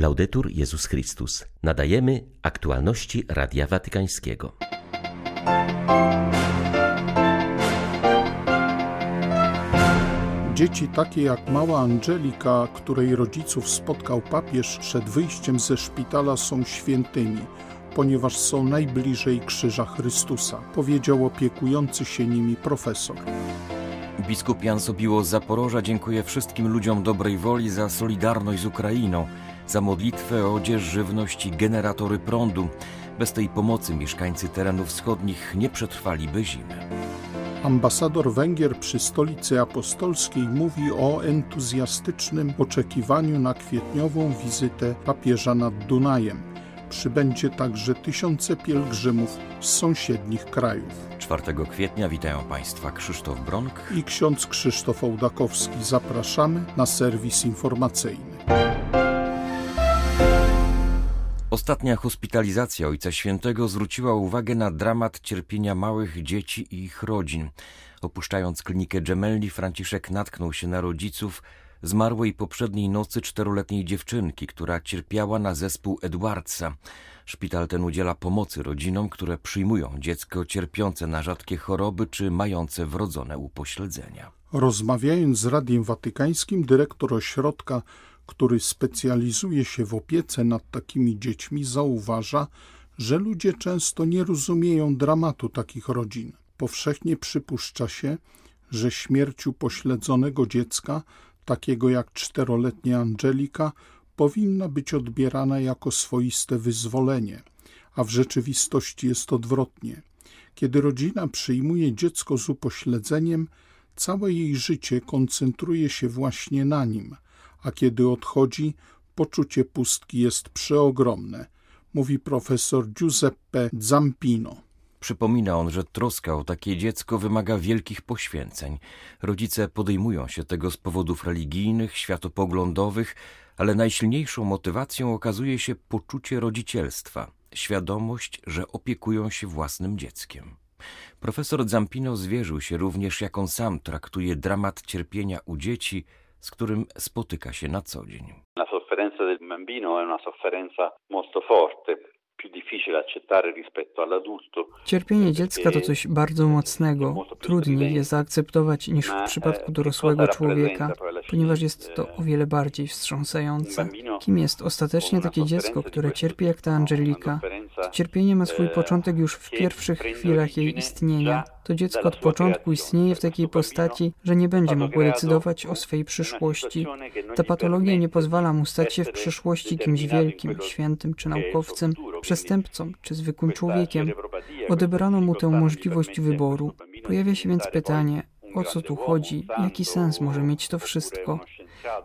Laudetur Jezus Chrystus. Nadajemy aktualności Radia Watykańskiego. Dzieci takie jak mała Angelika, której rodziców spotkał papież przed wyjściem ze szpitala, są świętymi, ponieważ są najbliżej krzyża Chrystusa, powiedział opiekujący się nimi profesor. Biskup Jan Sobiło z Zaporoża dziękuję wszystkim ludziom dobrej woli za solidarność z Ukrainą, za modlitwę, odzież, żywność i generatory prądu. Bez tej pomocy mieszkańcy terenów wschodnich nie przetrwaliby zimy. Ambasador Węgier przy Stolicy Apostolskiej mówi o entuzjastycznym oczekiwaniu na kwietniową wizytę papieża nad Dunajem. Przybędzie także tysiące pielgrzymów z sąsiednich krajów. 4 kwietnia witają Państwa Krzysztof Bronk i ksiądz Krzysztof Ołdakowski. Zapraszamy na serwis informacyjny. Ostatnia hospitalizacja Ojca Świętego zwróciła uwagę na dramat cierpienia małych dzieci i ich rodzin. Opuszczając klinikę Gemelli, Franciszek natknął się na rodziców zmarłej poprzedniej nocy czteroletniej dziewczynki, która cierpiała na zespół Edwardsa. Szpital ten udziela pomocy rodzinom, które przyjmują dziecko cierpiące na rzadkie choroby czy mające wrodzone upośledzenia. Rozmawiając z Radiem Watykańskim, dyrektor ośrodka który specjalizuje się w opiece nad takimi dziećmi, zauważa, że ludzie często nie rozumieją dramatu takich rodzin. Powszechnie przypuszcza się, że śmierć upośledzonego dziecka, takiego jak czteroletnia Angelika, powinna być odbierana jako swoiste wyzwolenie, a w rzeczywistości jest odwrotnie. Kiedy rodzina przyjmuje dziecko z upośledzeniem, całe jej życie koncentruje się właśnie na nim – a kiedy odchodzi, poczucie pustki jest przeogromne, mówi profesor Giuseppe Zampino. Przypomina on, że troska o takie dziecko wymaga wielkich poświęceń. Rodzice podejmują się tego z powodów religijnych, światopoglądowych, ale najsilniejszą motywacją okazuje się poczucie rodzicielstwa, świadomość, że opiekują się własnym dzieckiem. Profesor Zampino zwierzył się również, jak on sam traktuje dramat cierpienia u dzieci, z którym spotyka się na co dzień. La sofferenza del bambino è una sofferenza molto forte. Cierpienie dziecka to coś bardzo mocnego. Trudniej je zaakceptować niż w przypadku dorosłego człowieka, ponieważ jest to o wiele bardziej wstrząsające. Kim jest ostatecznie takie dziecko, które cierpi jak ta Angelika? To cierpienie ma swój początek już w pierwszych chwilach jej istnienia. To dziecko od początku istnieje w takiej postaci, że nie będzie mogło decydować o swej przyszłości. Ta patologia nie pozwala mu stać się w przyszłości kimś wielkim, świętym czy naukowcem, przestępcą czy zwykłym człowiekiem. Odebrano mu tę możliwość wyboru. Pojawia się więc pytanie, o co tu chodzi, jaki sens może mieć to wszystko.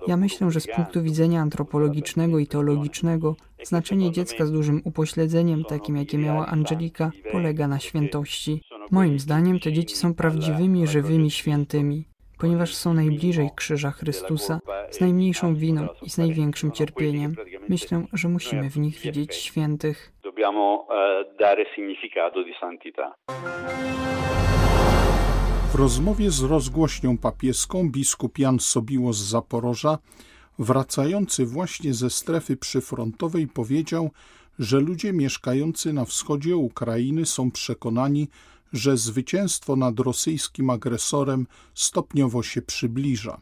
Ja myślę, że z punktu widzenia antropologicznego i teologicznego znaczenie dziecka z dużym upośledzeniem, takim jakie miała Angelika, polega na świętości. Moim zdaniem te dzieci są prawdziwymi, żywymi świętymi, ponieważ są najbliżej krzyża Chrystusa, z najmniejszą winą i z największym cierpieniem. Myślę, że musimy w nich widzieć świętych. Dobbiamo e, dare significato di santità. W rozmowie z rozgłośnią papieską biskup Jan Sobiło z Zaporoża, wracający właśnie ze strefy przyfrontowej, powiedział, że ludzie mieszkający na wschodzie Ukrainy są przekonani, że zwycięstwo nad rosyjskim agresorem stopniowo się przybliża.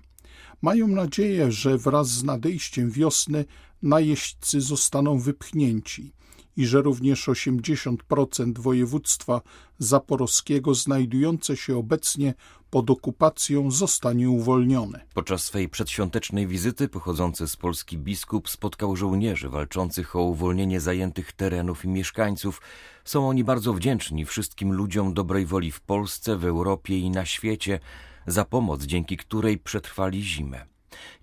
Mają nadzieję, że wraz z nadejściem wiosny najeźdźcy zostaną wypchnięci i że również 80% województwa zaporowskiego znajdujące się obecnie pod okupacją zostanie uwolnione. Podczas swej przedświątecznej wizyty pochodzący z Polski biskup spotkał żołnierzy walczących o uwolnienie zajętych terenów i mieszkańców. Są oni bardzo wdzięczni wszystkim ludziom dobrej woli w Polsce, w Europie i na świecie za pomoc, dzięki której przetrwali zimę.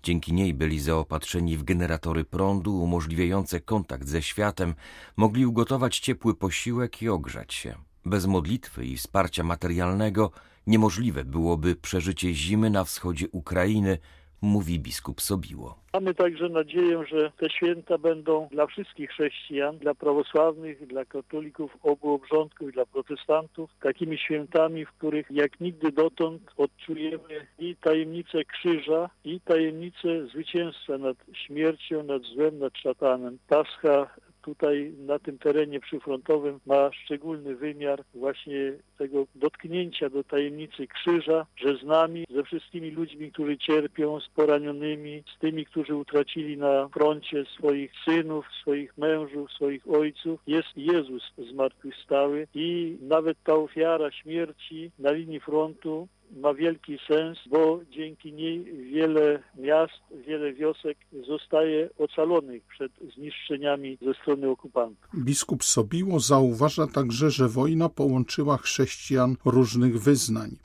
Dzięki niej byli zaopatrzeni w generatory prądu umożliwiające kontakt ze światem, mogli ugotować ciepły posiłek i ogrzać się. Bez modlitwy i wsparcia materialnego niemożliwe byłoby przeżycie zimy na wschodzie Ukrainy, mówi biskup Sobiło. Mamy także nadzieję, że te święta będą dla wszystkich chrześcijan, dla prawosławnych, dla katolików obu obrządków, dla protestantów, takimi świętami, w których jak nigdy dotąd odczujemy i tajemnicę krzyża, i tajemnicę zwycięstwa nad śmiercią, nad złem, nad szatanem. Pascha tutaj na tym terenie przyfrontowym ma szczególny wymiar właśnie tego dotknięcia do tajemnicy krzyża, że z nami, ze wszystkimi ludźmi, którzy cierpią, z poranionymi, z tymi, którzy utracili na froncie swoich synów, swoich mężów, swoich ojców, jest Jezus zmartwychwstały i nawet ta ofiara śmierci na linii frontu ma wielki sens, bo dzięki niej wiele miast, wiele wiosek zostaje ocalonych przed zniszczeniami ze strony okupantów. Biskup Sobiło zauważa także, że wojna połączyła chrześcijan różnych wyznań.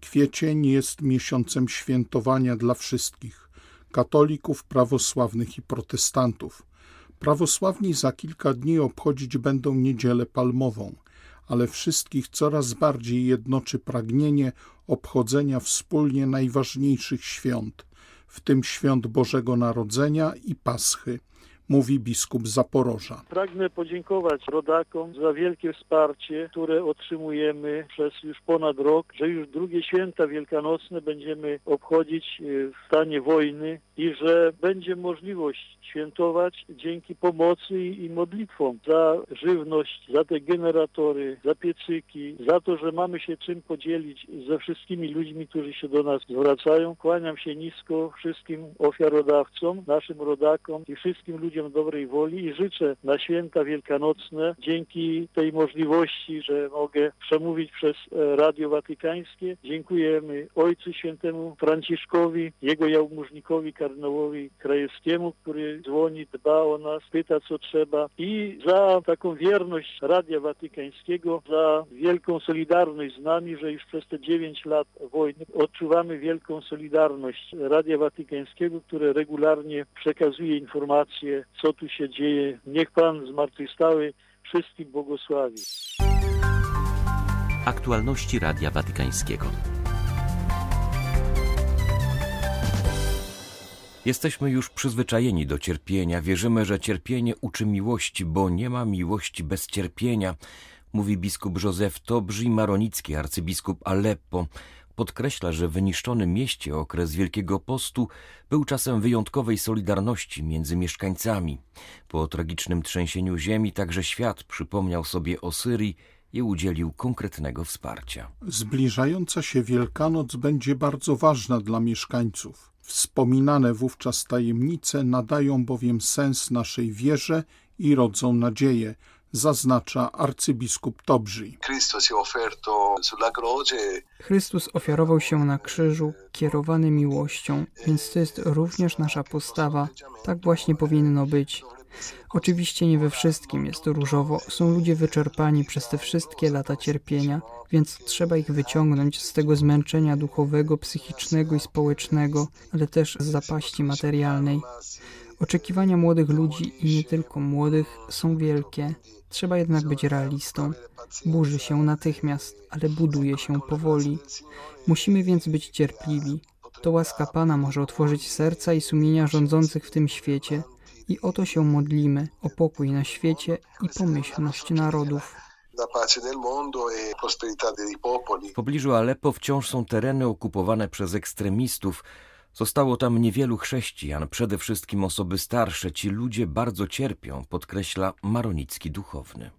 Kwiecień jest miesiącem świętowania dla wszystkich katolików, prawosławnych i protestantów. Prawosławni za kilka dni obchodzić będą niedzielę palmową ale wszystkich coraz bardziej jednoczy pragnienie obchodzenia wspólnie najważniejszych świąt, w tym świąt Bożego Narodzenia i Paschy mówi biskup Zaporoża. Pragnę podziękować rodakom za wielkie wsparcie, które otrzymujemy przez już ponad rok, że już drugie święta wielkanocne będziemy obchodzić e, w stanie wojny i że będzie możliwość świętować dzięki pomocy i modlitwom za żywność, za te generatory, za piecyki, za to, że mamy się czym podzielić ze wszystkimi ludźmi, którzy się do nas zwracają. Kłaniam się nisko wszystkim ofiarodawcom, naszym rodakom i wszystkim ludziom, ludziom dobrej woli i życzę na święta wielkanocne dzięki tej możliwości, że mogę przemówić przez e, Radio Watykańskie. Dziękujemy Ojcu Świętemu Franciszkowi, jego jałmużnikowi, kardynałowi Krajewskiemu, który dzwoni, dba o nas, pyta co trzeba i za taką wierność Radia Watykańskiego, za wielką solidarność z nami, że już przez te dziewięć lat wojny odczuwamy wielką solidarność Radia Watykańskiego, które regularnie przekazuje informacje co tu się dzieje. Niech Pan zmartwychwstały wszystkich błogosławi. Aktualności Radia Watykańskiego. Jesteśmy już przyzwyczajeni do cierpienia. Wierzymy, że cierpienie uczy miłości, bo nie ma miłości bez cierpienia, mówi biskup Józef Tobrzy Maronicki, arcybiskup Aleppo podkreśla, że w wyniszczonym mieście okres Wielkiego Postu był czasem wyjątkowej solidarności między mieszkańcami. Po tragicznym trzęsieniu ziemi także świat przypomniał sobie o Syrii i udzielił konkretnego wsparcia. Zbliżająca się Wielkanoc będzie bardzo ważna dla mieszkańców. Wspominane wówczas tajemnice nadają bowiem sens naszej wierze i rodzą nadzieję, zaznacza arcybiskup Tobrzy. Chrystus ofiarował się na krzyżu, kierowany miłością, więc to jest również nasza postawa. Tak właśnie powinno być. Oczywiście nie we wszystkim jest różowo. Są ludzie wyczerpani przez te wszystkie lata cierpienia, więc trzeba ich wyciągnąć z tego zmęczenia duchowego, psychicznego i społecznego, ale też z zapaści materialnej. Oczekiwania młodych ludzi i nie tylko młodych są wielkie. Trzeba jednak być realistą. Burzy się natychmiast, ale buduje się powoli. Musimy więc być cierpliwi. To łaska Pana może otworzyć serca i sumienia rządzących w tym świecie. I o to się modlimy, o pokój na świecie i pomyślność narodów. W pobliżu Aleppo wciąż są tereny okupowane przez ekstremistów, Zostało tam niewielu chrześcijan, przede wszystkim osoby starsze. Ci ludzie bardzo cierpią, podkreśla Maronicki duchowny.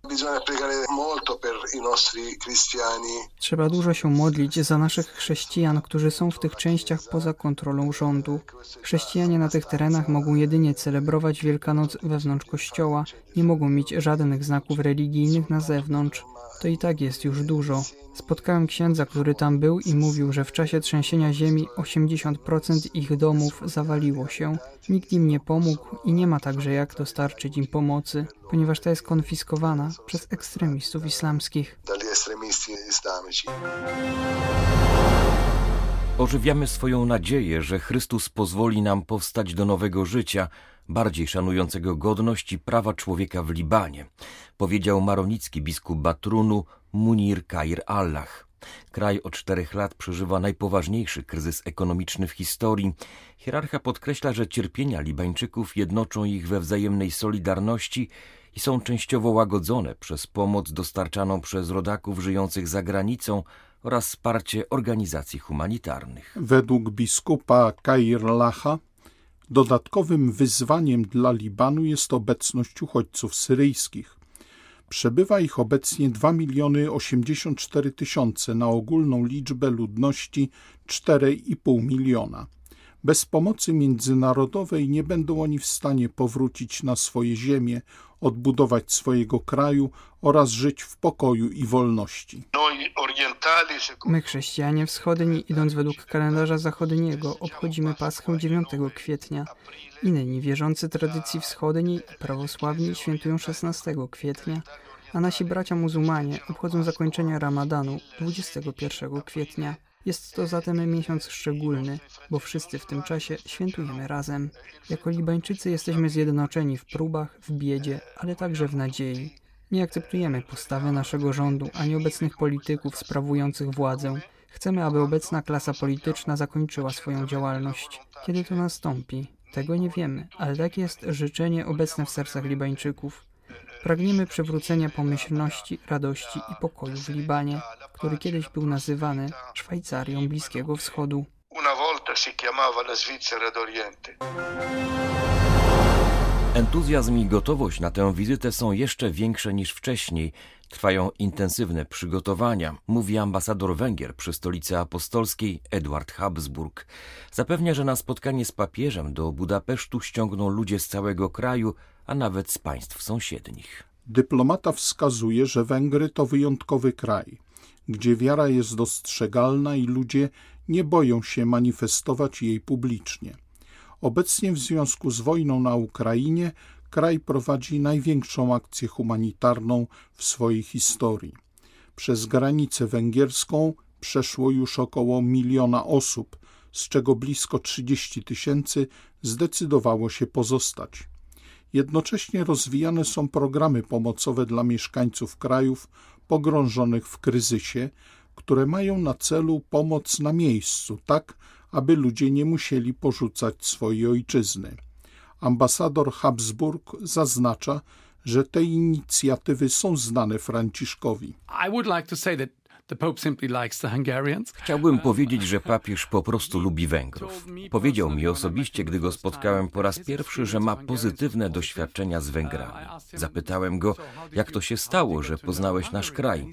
Trzeba dużo się modlić za naszych chrześcijan, którzy są w tych częściach poza kontrolą rządu. Chrześcijanie na tych terenach mogą jedynie celebrować Wielkanoc wewnątrz kościoła, nie mogą mieć żadnych znaków religijnych na zewnątrz. To i tak jest już dużo. Spotkałem księdza, który tam był i mówił, że w czasie trzęsienia ziemi 80% ich domów zawaliło się. Nikt im nie pomógł i nie ma także jak dostarczyć im pomocy, ponieważ ta jest konfiskowana przez ekstremistów islamskich. Ożywiamy swoją nadzieję, że Chrystus pozwoli nam powstać do nowego życia, bardziej szanującego godność i prawa człowieka w Libanie, powiedział maronicki biskup Batrunu Munir Kair Allah. Kraj od czterech lat przeżywa najpoważniejszy kryzys ekonomiczny w historii. Hierarcha podkreśla, że cierpienia Libańczyków jednoczą ich we wzajemnej solidarności i są częściowo łagodzone przez pomoc dostarczaną przez rodaków żyjących za granicą oraz wsparcie organizacji humanitarnych. Według biskupa Kair Lacha dodatkowym wyzwaniem dla Libanu jest obecność uchodźców syryjskich. Przebywa ich obecnie 2 miliony 84 tysiące na ogólną liczbę ludności 4,5 miliona. Bez pomocy międzynarodowej nie będą oni w stanie powrócić na swoje ziemię, odbudować swojego kraju oraz żyć w pokoju i wolności. My, chrześcijanie wschodni, idąc według kalendarza zachodniego, obchodzimy Paschę 9 kwietnia. Inni wierzący tradycji wschodniej i prawosławni świętują 16 kwietnia, a nasi bracia muzułmanie obchodzą zakończenie Ramadanu 21 kwietnia. Jest to zatem miesiąc szczególny, bo wszyscy w tym czasie świętujemy razem. Jako Libańczycy jesteśmy zjednoczeni w próbach, w biedzie, ale także w nadziei. Nie akceptujemy postawy naszego rządu ani obecnych polityków sprawujących władzę. Chcemy, aby obecna klasa polityczna zakończyła swoją działalność. Kiedy to nastąpi? Tego nie wiemy, ale takie jest życzenie obecne w sercach Libańczyków. Pragniemy przywrócenia pomyślności, radości i pokoju w Libanie, który kiedyś był nazywany Szwajcarią Bliskiego Wschodu. Una volta si chiamava la Svizzera d'Oriente. Entuzjazm i gotowość na tę wizytę są jeszcze większe niż wcześniej. Trwają intensywne przygotowania, mówi ambasador Węgier przy stolicy apostolskiej Eduard Habsburg. Zapewnia, że na spotkanie z papieżem do Budapesztu ściągną ludzie z całego kraju, a nawet z państw sąsiednich. Dyplomata wskazuje, że Węgry to wyjątkowy kraj, gdzie wiara jest dostrzegalna i ludzie nie boją się manifestować jej publicznie. Obecnie w związku z wojną na Ukrainie kraj prowadzi największą akcję humanitarną w swojej historii. Przez granicę węgierską przeszło już około miliona osób, z czego blisko 30 tysięcy zdecydowało się pozostać. Jednocześnie rozwijane są programy pomocowe dla mieszkańców krajów pogrążonych w kryzysie, które mają na celu pomoc na miejscu, tak aby ludzie nie musieli porzucać swojej ojczyzny. Ambasador Habsburg zaznacza, że te inicjatywy są znane Franciszkowi. I would like to say that Chciałbym powiedzieć, że papież po prostu lubi Węgrów. Powiedział mi osobiście, gdy go spotkałem po raz pierwszy, że ma pozytywne doświadczenia z Węgrami. Zapytałem go, jak to się stało, że poznałeś nasz kraj.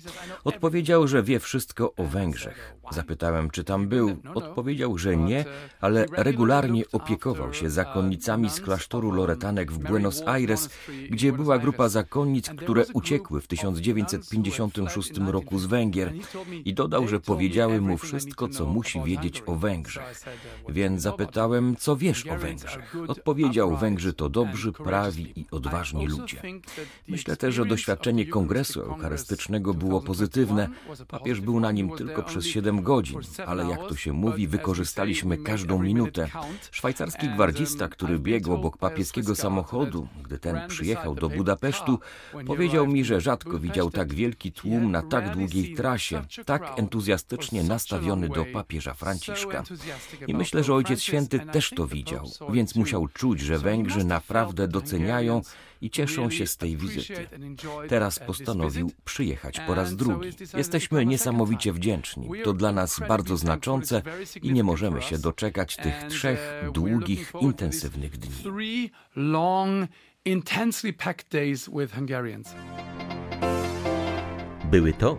Odpowiedział, że wie wszystko o Węgrzech. Zapytałem, czy tam był. Odpowiedział, że nie, ale regularnie opiekował się zakonnicami z klasztoru Loretanek w Buenos Aires, gdzie była grupa zakonnic, które uciekły w 1956 roku z Węgier i dodał, że powiedziały mu wszystko, co musi wiedzieć o Węgrzech. Więc zapytałem, co wiesz o Węgrzech. Odpowiedział, Węgrzy to dobrzy, prawi i odważni ludzie. Myślę też, że doświadczenie Kongresu Eucharystycznego było pozytywne. Papież był na nim tylko przez siedem godzin, ale jak to się mówi, wykorzystaliśmy każdą minutę. Szwajcarski gwardzista, który biegł obok papieskiego samochodu, gdy ten przyjechał do Budapesztu, powiedział mi, że rzadko widział tak wielki tłum na tak długiej trasie tak entuzjastycznie nastawiony do papieża Franciszka. I myślę, że Ojciec Święty też to widział, więc musiał czuć, że Węgrzy naprawdę doceniają i cieszą się z tej wizyty. Teraz postanowił przyjechać po raz drugi. Jesteśmy niesamowicie wdzięczni. To dla nas bardzo znaczące i nie możemy się doczekać tych trzech długich, intensywnych dni. Były to